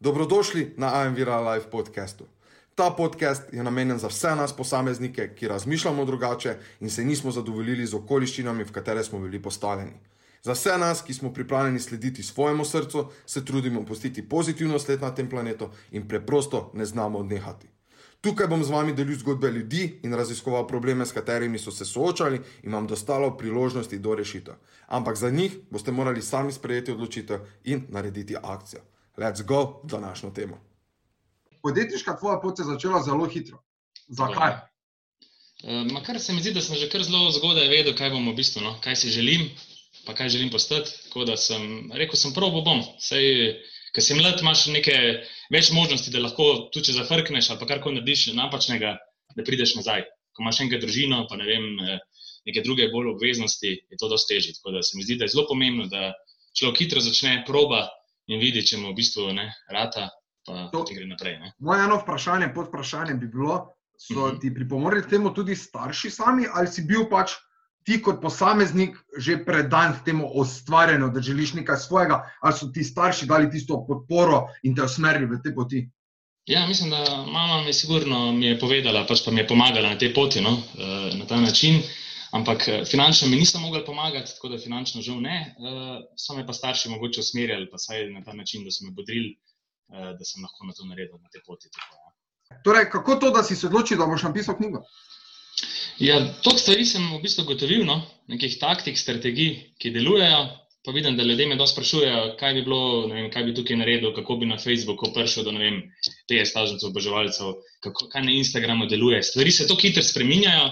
Dobrodošli na Aenvira Live podcastu. Ta podcast je namenjen za vse nas posameznike, ki razmišljamo drugače in se nismo zadovoljili z okoliščinami, v katere smo bili postavljeni. Za vse nas, ki smo pripravljeni slediti svojemu srcu, se trudimo pustiti pozitivno sled na tem planetu in preprosto ne znamo odnehati. Tukaj bom z vami delil zgodbe ljudi in raziskoval probleme, s katerimi so se soočali in vam dostalo priložnosti do rešitev. Ampak za njih boste morali sami sprejeti odločitev in narediti akcijo. Let's go v današnjo temo. Podjetniška tvoja pot je začela zelo hitro. Zakaj? Uh, kar se mi zdi, da sem že kar zelo zgodaj vedel, kaj bom v bistvu, no? kaj si želim, pa kaj želim postati. Tako da sem rekel, sem probo bom. Sej, ker si mlad, imaš nekaj več možnosti, da lahko tu če zafrkneš ali kar koli narediš napačnega, da prideš nazaj. Ko imaš enega družino, pa ne vem, eh, neke druge bolj obveznosti, je to dosti težje. Tako da se mi zdi, da je zelo pomembno, da človek hitro začne proba in vidi, če mu v bistvu ne rata, pa to, ti gre naprej. Ne. Moje eno vprašanje, pod vprašanje bi bilo, so uh mhm. -huh. ti pripomorili temu tudi starši sami, ali si bil pač ti kot posameznik že predan temu ustvarjanju, da želiš nekaj svojega, ali so ti starši dali tisto podporo in te usmerili v te poti? Ja, mislim, da mama mi sigurno mi je povedala, pač pa mi je pomagala na tej poti, no, eh, na ta način. Uh, Ampak eh, finančno mi niso mogli pomagati, tako da finančno žal ne. Uh, so me pa starši mogoče usmerjali, pa saj na ta način, da so me bodrili, uh, da sem lahko na to naredil, na te poti. Tako, ja. Torej, kako to, da si se odločil, da boš napisal knjigo? Ja, to stvari sem v bistvu gotovil, no? nekih taktik, strategij, ki delujejo. Pa vidim, da ljudje me dosti sprašujejo, kaj bi bilo, vem, kaj bi tukaj naredil, kako bi na Facebooku prišel do 50 oboževalcev, kaj na Instagramu deluje. Stvari se tako hitro spreminjajo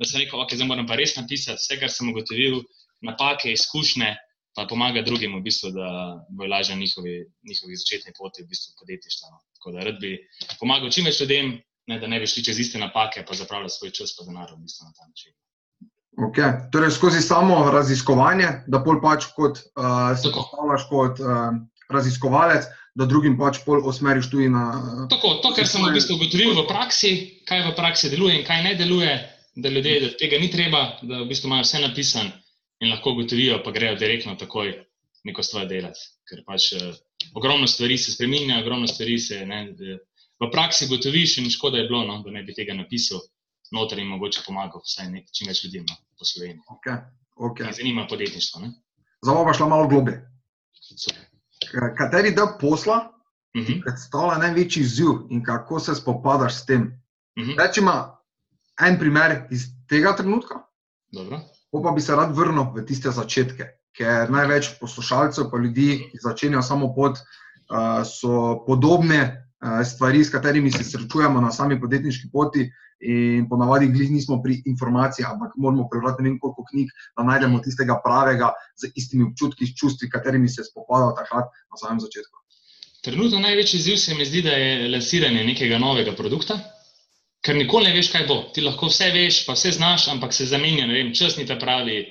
da sem rekel, ok, zdaj moram pa res napisati vse, kar sem ugotovil, napake, izkušnje, pa pomaga drugim, v bistvu, da bo lažje njihovi, njihovi začetni poti v bistvu podjetništva. No. Tako da rad bi pomagal čim več ljudem, ne, da ne bi šli čez iste napake, pa zapravljati svoj čas pa denar v bistvu na ta način. Okay. Torej, skozi samo raziskovanje, da pol pač kot uh, se postavljaš kot uh, raziskovalec, da drugim pač pol osmeriš tudi na. Uh, Tako, to, kar sem v bistvu ugotovil v praksi, kaj v praksi deluje in kaj ne deluje, da ljudje da tega ni treba, da v bistvu imajo vse napisano in lahko ugotovijo, pa grejo direktno takoj neko stvar delati. Ker pač uh, ogromno stvari se spremenja, ogromno stvari se ne, v praksi ugotoviš, in škoda je bilo, no, da ne bi tega napisal noter in mogoče pomagal vsaj nek, čim več ljudem no, po Sloveniji. Okay. Okay. Zanima podjetništvo. Zdaj pa šla malo globe. Kateri del posla uh mhm. -huh. predstavlja največji izziv in kako se spopadaš s tem? Uh mhm. -huh. Rečemo, en primer iz tega trenutka. Pa bi se rad vrnil v tiste začetke, ker največ poslušalcev, pa ljudi, ki začenjajo samo pot, uh, so podobne uh, stvari, s katerimi se srečujemo na sami podjetniški poti. In ponavadi nismo pri informacijah, ampak moramo prebrati nekaj knjig, da najdemo tistega pravega, z istimi občutki, čustvi, katerimi se spopadamo takrat na samem začetku. Trenutno največji izziv se mi zdi, da je lansiranje nekega novega produkta, ker nikoli ne veš, kaj bo. Ti lahko vse veš, pa vse znaš, ampak se zamenja, ne vem, čas ni ta pravi.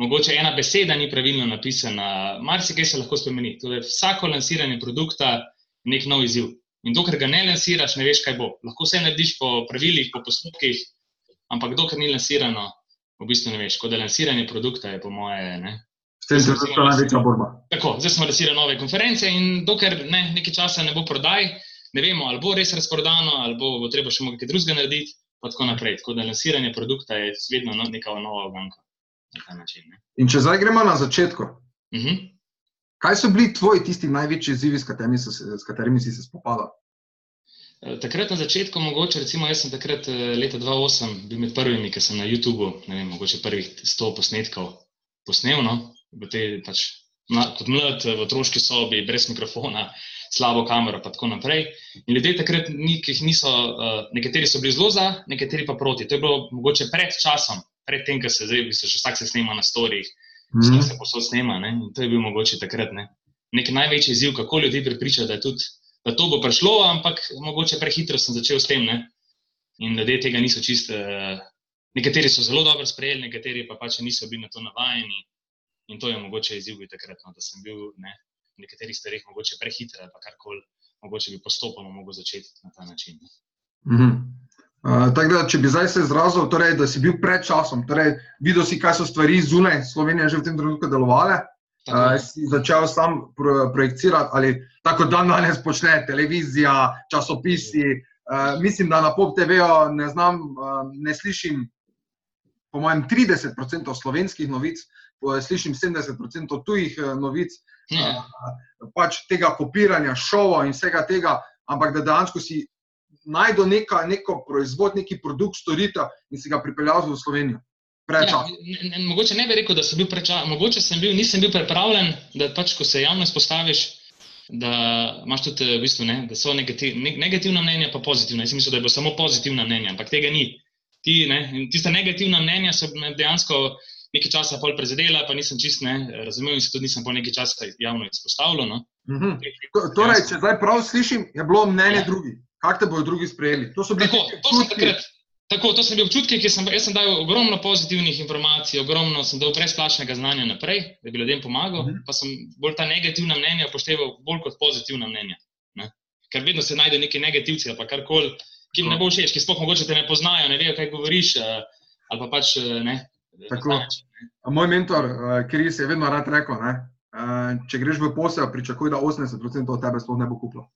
Mogoče ena beseda ni pravilno napisana, marsikaj se lahko spremeni. Torej, vsako lansiranje produkta je nek nov izziv. In dokler ga ne lansiraš, ne veš, kaj bo. Lahko vse narediš po pravilih, po postopkih, ampak dokler ni lansirano, v bistvu ne veš. Kot da lansiranje produkta je, po moje. Ne? S tem se lahko največja borba. Tako, zdaj smo lansirali nove konference in dokler ne, nekaj časa ne bo prodaj, ne vemo, ali bo res razprodano, ali bo, bo treba še nekaj drugega narediti. Tako naprej. Tako da lansiranje produkta je vedno no, neka nova oganka. Na način, ne. In če zdaj gremo na začetku, uh mhm. -huh. kaj so bili tvoji tisti največji izzivi, s katerimi, se, s katerimi si se spopadal? Eh, takrat na začetku, mogoče, recimo, jaz sem takrat eh, leta 2008 bil med prvimi, ki sem na YouTubu, ne vem, mogoče prvih 100 posnetkov posnel, no, v te pač, na, kot mlad v otroški sobi, brez mikrofona, slabo kamero, in tako naprej. In ljudje takrat niso, uh, nekateri so bili zelo za, nekateri pa proti. To je bilo mogoče pred časom, pred tem, ko se zdaj, bi se še vsak se snema na storjih, mm -hmm. se posod snema. Ne? In to je bil mogoče takrat ne? nek največji izziv, kako ljudi pripričati, da, da to bo prišlo, ampak mogoče prehitro sem začel s tem. Ne? In ljudje tega niso čist. Uh, Nekateri so zelo dobro sprejeli, nekateri pa pač niso bili na to navajeni. In to je mogoče izziv takrat, no, da sem bil ne, nekaterih stvareh mogoče prehitro, ali karkoli, mogoče bi postopoma mogel začeti na ta način. -hmm. uh, da, če bi zdaj se izrazil, torej, da si bil pred časom, torej, videl si, kaj so stvari zunaj Slovenije že v tem trenutku delovale. Uh, si začel sam pro, projicirati, ali tako dan danes počne televizija, časopisi. Uh, mislim, da na PopTV-u ne znam, uh, ne slišim, po mojem, 30% slovenskih novic, slišim 70% tujih uh, novic, uh, pač tega kopiranja, šova in vsega tega, ampak da dejansko si najdel neka, neko proizvod, neki produkt, storitev in si ga pripeljal v Slovenijo. Ja, ne, ne, mogoče ne bi rekel, da sem bil prečasen, mogoče sem bil, nisem bil pripravljen, da pač, ko se javno izpostaviš, da imaš tudi v bistvu, ne, da so negativ, ne, negativna mnenja, pa pozitivna. Jaz mislim, da je bilo samo pozitivna mnenja, ampak tega ni. Ti, ne, tiste negativna mnenja so dejansko nekaj časa pol prezadela, pa nisem čist ne razumel in se tudi nisem po nekaj časa javno izpostavljal. No. Mm -hmm. Torej, če zdaj prav slišim, je bilo mnenje ja. drugih. Kako te bodo drugi sprejeli? To so bili takrat. Tako, to sem bil občutek, ki sem, sem dal ogromno pozitivnih informacij, ogromno sem dal brezplačnega znanja naprej, da bi ljudem pomagal, uh mhm. -huh. pa sem bolj ta negativna mnenja upošteval bolj kot pozitivna mnenja. Ne? Ker vedno se najde neki negativci ali karkoli, ki jim ne bo všeč, ki sploh mogoče te ne poznajo, ne vejo, kaj govoriš. Uh, ali pa pač ne. Tako, ne. Moj mentor, uh, Kris, je vedno rad rekel: ne, uh, če greš v posel, pričakuj, da 80% od tebe sploh ne bo kupilo.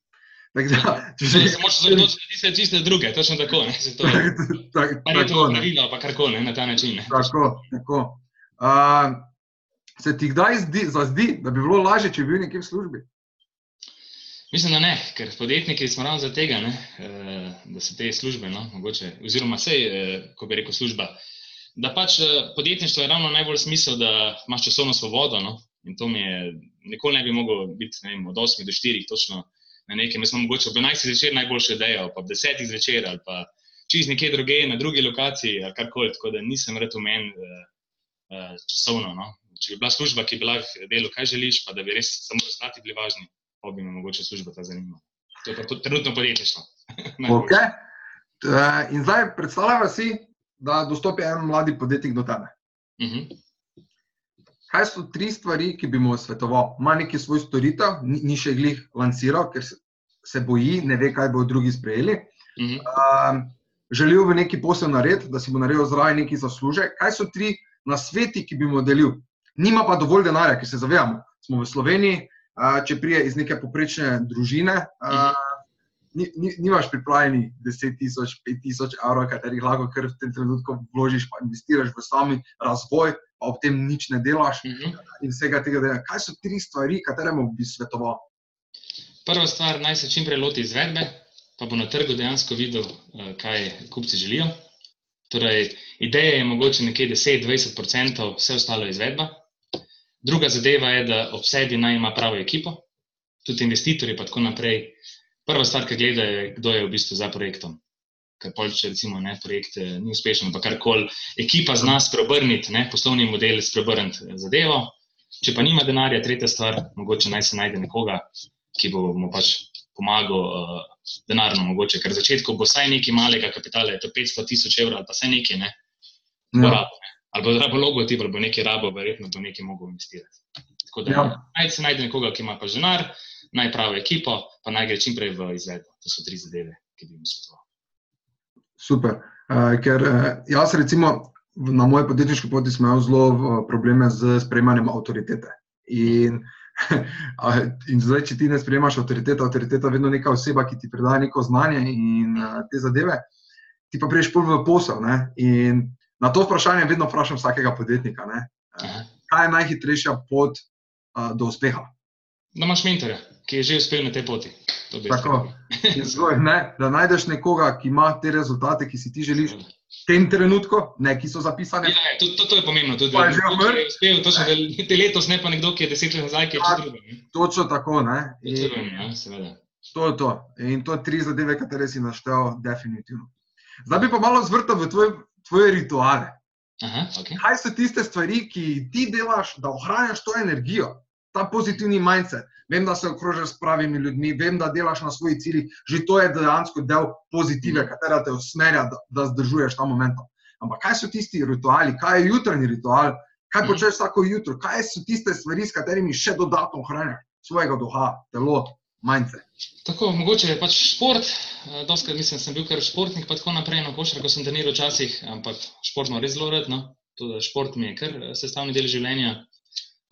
Da, če se lahko zelo odločite, čiste druge, točno tako. Ne, to, tak, pa tako, to pravilo, pa karkoli na ta način. Tako, tako. Uh, se ti kdaj zdi, zazdi, da bi bilo lažje, če bi bil nekje v službi? Mislim, da ne, ker podjetniki smo ravno za tega, ne, uh, da se te službe, no, mogoče, oziroma vse, uh, ko bi rekel, služba. Da pač uh, podjetništvo je ravno najbolj smisel, da imaš časovno svobodo. No, in to mi je, nikoli ne bi mogel biti vem, od 8 do 4, točno na nekem, jaz sem mogoče ob 11. zvečer najboljše idejo, pa ob 10. zvečer ali pa čez nekje druge, na drugi lokaciji ali karkoli, tako da nisem rad umen uh, uh, časovno. No. Če bi bila služba, ki bi bila v delu, kaj želiš, pa da bi res samo rezultati bili važni, pa bi me mogoče služba ta zanimala. To je pa trenutno podjetništvo. okay. In zdaj predstavljamo si, da dostopi en mladi podjetnik do tebe. Uh mhm. -huh. Kaj so tri stvari, ki bi mu svetoval? Ma neki svoj storitev, ni, ni še jih lanciral, ker se, boji, ne ve, kaj bodo drugi sprejeli. Mm -hmm. uh, želel bi neki posel narediti, da si bo naredil zraven neki zaslužek. Kaj so tri na sveti, ki bi mu delil? Nima pa dovolj denarja, ker se zavedamo. Smo v Sloveniji, uh, če prije iz neke poprečne družine. Uh, mm -hmm nimaš pripravljenih 10 tisoč, 5 tisoč evrov, katerih lahko kar v tem trenutku vložiš, pa investiraš v sami razvoj, pa ob tem nič ne delaš. Mm -hmm. In vsega tega, da, kaj so tri stvari, kateremu bi svetoval? Prva stvar, naj se čim prej loti izvedbe, pa bo na trgu dejansko videl, eh, kaj kupci želijo. Torej, ideja je mogoče nekje 10-20%, vse ostalo je izvedba. Druga zadeva je, da ob sebi naj ima pravo ekipo, tudi investitorji, pa tako naprej prva stvar, ki gleda, je, kdo je v bistvu za projektom. Ker pol, če recimo ne, projekt eh, ni uspešen, pa karkoli, ekipa zna spreobrniti, poslovni model spreobrniti zadevo. Če pa nima denarja, tretja stvar, mogoče naj se najde nekoga, ki bo mu pač pomagal uh, denarno, mogoče, ker v začetku bo vsaj nekaj malega kapitala, je to 500 tisoč evrov ali pa vsaj nekaj, ne, ja. rabo, ne. ali bo rabo logotip, ali bo nekaj rabo, verjetno bo nekaj mogel investirati. Tako da ja. naj se najde nekoga, ki ima pa denar, naj pravo ekipo, pa naj gre čim prej v izvedbo. To so tri zadeve, ki bi jim svetoval. Super. Uh, ker uh, jaz, recimo, na moje podjetniške poti sem imel zelo uh, probleme z sprejemanjem avtoritete. In, in zdaj, če ti ne sprejemaš avtoritete, avtoriteta je vedno neka oseba, ki ti predaja neko znanje in uh, te zadeve, ti pa prejš pol v posel. Ne? In na to vprašanje vedno vprašam vsakega podjetnika, uh, kaj je najhitrejša pot uh, do uspeha. Da imaš mentorja ki je že uspel na tej poti. Tako, zvoj, ne, da najdeš nekoga, ki ima te rezultate, ki si ti želiš. V tem trenutku, ne, ki so zapisane. Ja, to, to, to je pomembno. Tudi, da, že umrl. To so te letos, ne pa nekdo, ki je deset let nazaj, ki je čez drugo. Točno tako. Ne. In, ja, to je to. In to je tri zadeve, katere si naštel, definitivno. Zdaj bi pa malo zvrtal v tvoje, tvoje rituale. Aha, okay. Kaj so tiste stvari, ki ti delaš, da ohranjaš to energijo, ta pozitivni mindset? vem, da se okrožaš s pravimi ljudmi, vem, da delaš na svojih ciljih, že to je dejansko del pozitive, mm. katera te usmerja, da, da zdržuješ ta moment. Ampak kaj so tisti rituali, kaj je jutranji ritual, kaj mm. počneš vsako jutro, kaj so tiste stvari, s katerimi še dodatno ohranjaš svojega duha, telo, mindset. Tako, mogoče je pač šport, eh, doskrat mislim, sem bil kar športnik, pa tako naprej na košarku, ko sem treniral včasih, ampak športno res zelo redno, šport mi je kar eh, sestavni del življenja.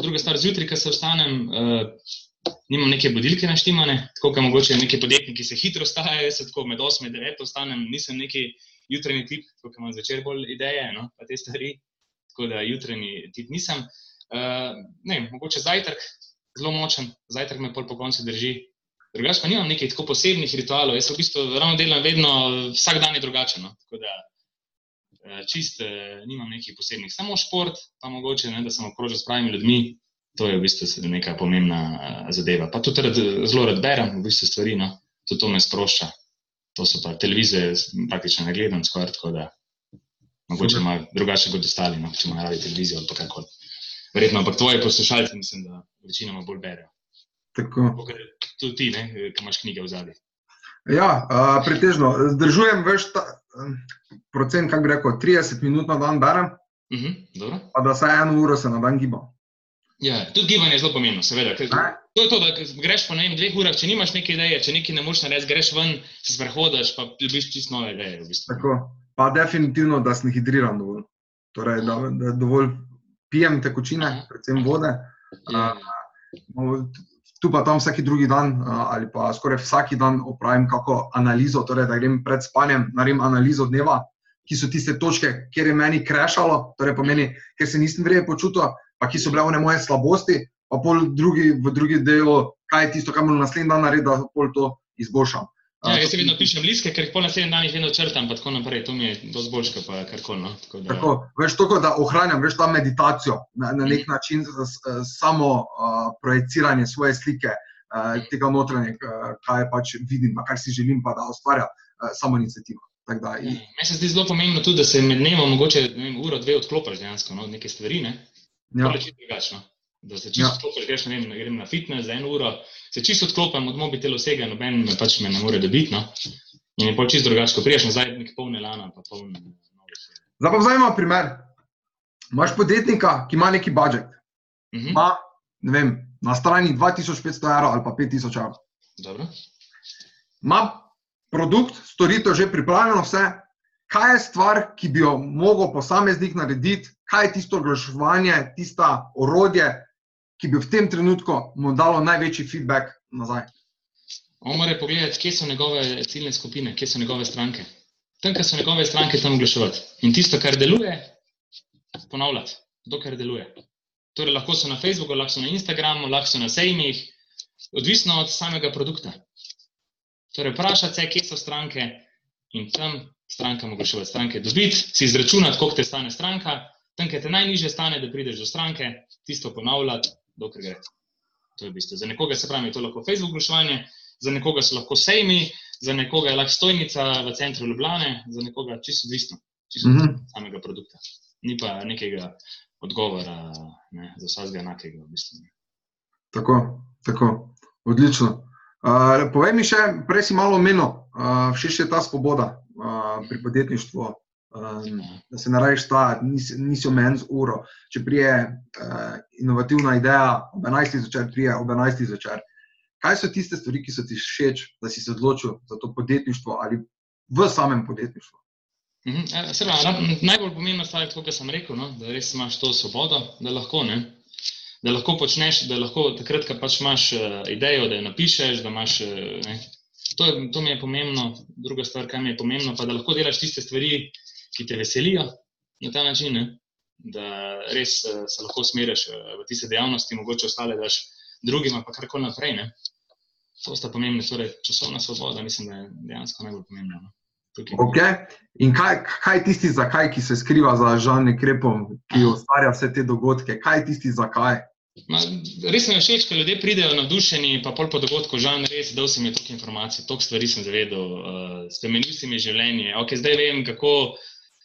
Druga stvar, zjutraj, ko se vstanem, uh, nimam neke budilke naštimane, tako kot mogoče neki podjetniki se hitro vstajajo, jaz tako med 8 in 9 vstanem, nisem neki jutranji tip, kot imam zvečer bolj ideje, no, pa te stvari, tako da jutranji tip nisem. Uh, ne, mogoče zajtrk, zelo močen, zajtrk me pol po koncu drži. Drugač pa nimam nekih tako posebnih ritualov, jaz v bistvu ravno delam vedno, vsak dan je drugačen. No? Tako da čist, eh, nimam nekih posebnih, samo šport, pa mogoče, ne, da sem okrožen s pravimi ljudmi, to je v bistvu neka pomembna uh, zadeva. Pa tudi rad, zelo rad berem, v bistvu stvari, no, tudi to me sprošča. To so pa televizije, praktično ne gledam skoraj tako, da mogoče ima drugače kot ostali, no, če imajo radi televizijo ali kako. Verjetno, ampak tvoji poslušalci, mislim, da večinoma bolj berejo. Tako. Tudi ti, ki imaš knjige v zadnji. Ja, uh, pretežno. Zdržujem več ta, procent, kako bi rekel, 30 minut na dan berem, uh mhm, -huh, pa da se eno uro se na dan gibam. Ja, tudi gibanje je zelo pomembno, seveda. To je to, da greš po enem, dveh urah, če nimaš neke ideje, če nekaj ne moreš narediti, greš ven, se sprehodiš, pa dobiš čisto nove ideje. V bistvu. Tako, pa definitivno, da sem hidriran dovolj. Torej, da, da dovolj pijem tekočine, predvsem vode. Ja. Uh, tu pa tam vsak drugi dan ali pa skoraj vsak dan opravim kako analizo, torej da grem pred spanjem, naredim analizo dneva, ki so tiste točke, kjer je meni krešalo, torej pomeni, ker se nisem vredno počutil, pa ki so bile one moje slabosti, pa pol drugi, v drugi delu, kaj je tisto, kar moram naslednji dan narediti, da pol to izboljšam. Ja, jaz se vedno pišem liste, ker jih po naslednjem dnevu vedno črtam, pa tako naprej. To mi je dosti boljše, pa karkoli. No? Tako, da... tako, veš, tako, da ohranjam veš, ta meditacijo na, na nek mm. način, samo uh, projiciranje svoje slike, uh, tega notranjega, uh, kaj pač vidim, kar si želim, pa da ustvarja uh, samo inicijativa. Ja, meni se zdi zelo pomembno tudi, da se med dnevom mogoče vem, uro, dve odklopiš dejansko no, neke stvari. Ne? Ja. Drugačno. Da se čisto ja. odklopiš, greš ne vem, grem na fitness za eno uro, se čisto odklopim od mobitela vsega, noben me pač me ne more dobiti. No? In je pa čisto drugačno, priješ nazaj nek polne lana, pa polne. Zdaj pa vzamemo primer. Imaš podjetnika, ki ima neki budžet. Uh mhm. -huh. Ma, vem, na strani 2500 evrov ali pa 5000 evrov. Ima produkt, storitev že pripravljeno, vse. Kaj je stvar, ki bi jo lahko posameznik narediti, kaj je tisto oglaševanje, tista orodje, ki bi v tem trenutku mu dalo največji feedback nazaj. On mora pogledati, kje so njegove ciljne skupine, kje so njegove stranke. Tam, kjer so njegove stranke, tam oglaševati. In tisto, kar deluje, ponavljati, dokler deluje. Torej, lahko so na Facebooku, lahko so na Instagramu, lahko so na sejmih, odvisno od samega produkta. Torej, vprašati se, kje so stranke in tam strankam oglaševati. Stranke dobiti, si izračunati, koliko te stane stranka, tam, kjer te najniže stane, da prideš do stranke, tisto ponavljati, dokler gre. To je v bistvu. Za nekoga se pravi, to je lahko Facebook oglaševanje, za nekoga so lahko sejmi, za nekoga je lahko stojnica v centru Ljubljane, za nekoga čisto odvisno, čisto mm -hmm. samega produkta. Ni pa nekega odgovora ne, za vsega enakega. V bistvu. Tako, tako, odlično. Uh, povej mi še, prej si malo omenil, uh, všeč je ta svoboda uh, pri podjetništvu um, da se narediš ta, nisi, nisi omen z uro. Če prije uh, inovativna ideja ob 11. zvečer, prije ob 11. zvečer. Kaj so tiste stvari, ki so ti všeč, da si se odločil za to podjetništvo ali v samem podjetništvu? Mhm, e, Seba, najbolj pomembna stvar je to, kar sem rekel, no? da res imaš to svobodo, da lahko, ne? da lahko počneš, da lahko takrat, ko pač imaš uh, idejo, da jo napišeš. Imaš, uh, to, je, to mi je pomembno. Druga stvar, kar mi je pomembno, pa da lahko delaš tiste stvari, ki te veselijo na ta način, ne? da res eh, se lahko smeriš eh, v tiste dejavnosti, mogoče ostale daš drugim, pa kar koli naprej. Ne? To sta pomembne, torej časovna svoboda, mislim, da je dejansko najbolj pomembna. No? Okay. In kaj, kaj je tisti, zakaj, ki se skriva za žalnim krepom, ki ustvarja vse te dogodke? Kaj je tisti, zakaj? Ma, res mi je všeč, ko ljudje pridejo navdušeni, pa pol po dogodku, žal res, da sem jim toliko informacij, toliko stvari sem zavedel, uh, spremenil si mi življenje. Okay, zdaj vem, kako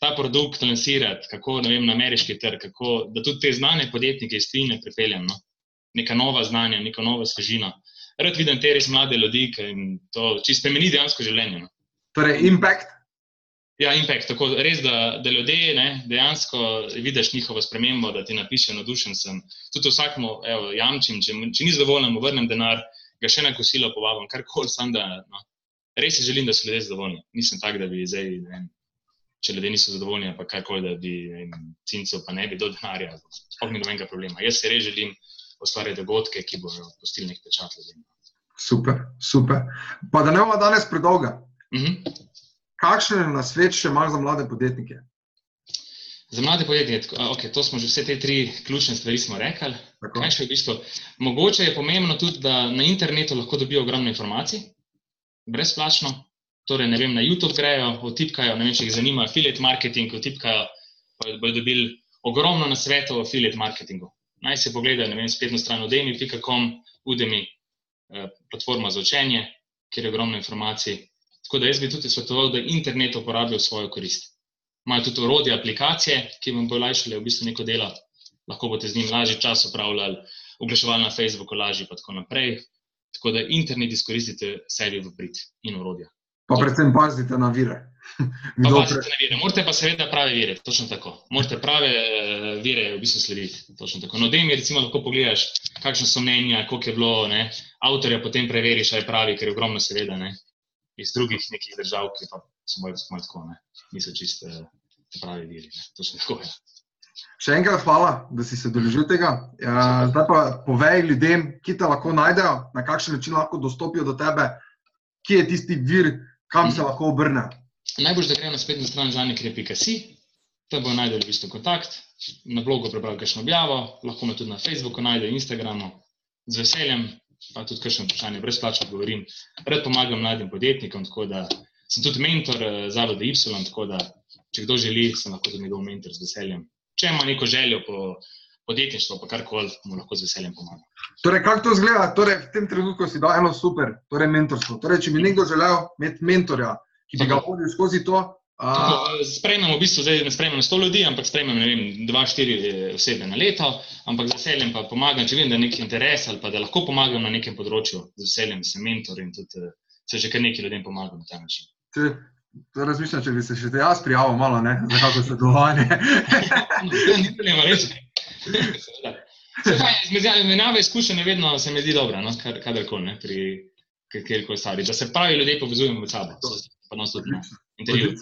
ta produkt lansirati, kako vem, na ameriški trg, kako, da tudi te znane podjetnike iz tujine pripeljem, no? neka nova znanja, neka nova svežina. Rad vidim te res mlade ljudi, ki jim to čisto spremeni dejansko življenje. No? Torej, impact. Ja, impact. Tako, res, da, da ljudje ne, dejansko vidiš njihovo spremembo, da ti napišejo, navdušen sem. Tudi vsakmu evo, jamčim, če, če ni zadovoljen, mu vrnem denar, ga še na kosilo povabim, kar koli sam da. No. Res si želim, da so ljudje zadovoljni. Nisem tak, da bi zdaj. Ne, če ljudje niso zadovoljni, pa karkoli, da bi cincev pa ne bi do denarja, sploh ni nobenega problema. Jaz se res želim ustvarjati dogodke, ki bodo postili nek pečat ljudem. Super, super. Pa da ne bomo danes predolga. Mhm. -huh. Kakšne na svet še imaš za mlade podjetnike? Za mlade podjetnike, okay, to smo že vse te tri ključne stvari rekli. V bistvu, mogoče je pomembno tudi, da na internetu lahko dobijo ogromno informacij, brezplačno. Torej, ne vem, na YouTube grejo, otipkajo, ne vem, če jih zanima affiliate marketing, otipkajo, pa bodo dobili ogromno na svetu o affiliate marketingu. Naj se pogledajo, ne vem, spletno stran udemi.com, udemi, eh, platforma za učenje, kjer je ogromno informacij. Tako da jaz bi tudi svetoval, da internet uporabijo v svojo korist. Imajo tudi orodje, aplikacije, ki vam bo olajšale v bistvu neko delo, lahko boste z njim lažje čas upravljali, oglaševali na Facebooku, lažje in tako naprej. Tako da internet izkoristite sebi v prid in orodja. Pa predvsem pazite na vire. Pa pazite na vire. Morate pa seveda prave vire, točno tako. Morate prave uh, vire v bistvu slediti. Točno tako. No, da mi recimo lahko pogledaš, kakšne so mnenja, koliko je bilo, ne? avtorja potem preveriš, ali je pravi, ker je ogromno seveda ne? iz drugih nekih držav, ki pa so bolj tako, ne? niso čiste uh, pravi viri. Ne? Točno tako je. Še enkrat hvala, da si se deležil tega. Ja, zdaj pa povej ljudem, ki te lahko najdejo, na kakšen način lahko dostopijo do tebe, kje je tisti vir, kam se lahko obrne. Najbolj, da grejo na spletno stran zanikre.si, tam bo najdel v bistvu kontakt, na blogu prebral kakšno objavo, lahko me tudi na Facebooku najde, Instagramu, z veseljem, pa tudi kakšno vprašanje brezplačno govorim. Red pomagam mladim podjetnikom, tako da sem tudi mentor eh, Zavoda Y, tako da če kdo želi, sem lahko tudi njegov mentor z veseljem. Če ima neko željo po podjetništvo, pa karkoli, mu lahko z veseljem pomagam. Torej, kako to izgleda? Torej, v tem trenutku si dal eno super, torej mentorstvo. Torej, če bi nekdo želel imeti mentorja, ki bi ga vodil skozi to. A... Sprejmemo v bistvu, zdaj ne sprejmemo 100 ljudi, ampak sprejmemo 2-4 eh, osebe na leto, ampak z veseljem pa pomagam, če vidim, da je nek interes ali pa da lahko pomagam na nekem področju, z veseljem sem mentor in tudi eh, se že kar nekaj ljudem pomagam na ta način. Te, to razmišljam, če bi se še jaz prijavil malo, ne, za kako sodelovanje. Ni problema, res. Menjava izkušenj vedno se mi zdi dobra, no? kadarkoli, pri kjerkoli stvari. Da se pravi ljudje povezujemo med sabo, pa nas tudi intervjujemo.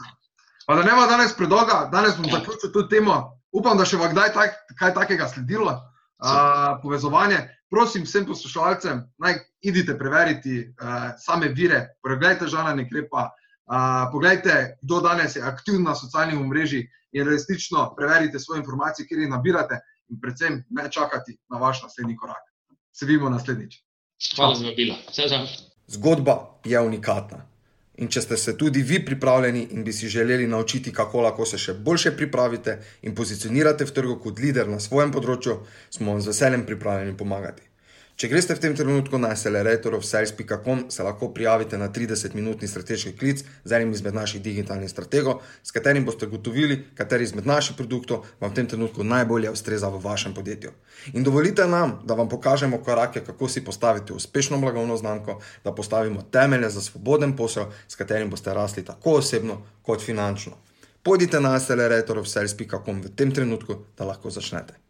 Pa da ne bo danes predolga, danes bom ja. zaključil to temo. Upam, da še bo kdaj tak, kaj takega sledilo. Uh, povezovanje. Prosim vsem poslušalcem, naj idite preveriti uh, same vire, pregledajte žala nekrepa, uh, pogledajte, kdo danes je aktivn na socialnih omrežjih in resnično preverite svoje informacije, kjer jih nabirate in predvsem ne čakati na vaš naslednji korak. Se vidimo naslednjič. Hvala za vabilo. Zgodba je unikatna. In če ste se tudi vi pripravljeni in bi si želeli naučiti, kako lahko se še boljše pripravite in pozicionirate v trgu kot voditelj na svojem področju, smo vam z veseljem pripravljeni pomagati. Če greste v tem trenutku na acceleratorofsales.com, se lahko prijavite na 30-minutni strateški klic z enim izmed naših digitalnih strategov, s katerim boste gotovili, kateri izmed naših produktov vam v tem trenutku najbolje ustreza v vašem podjetju. In dovolite nam, da vam pokažemo korake, kako si postaviti uspešno blagovno znamko, da postavimo temelje za svoboden posel, s katerim boste rasli tako osebno kot finančno. Pojdite na acceleratorofsales.com v tem trenutku, da lahko začnete.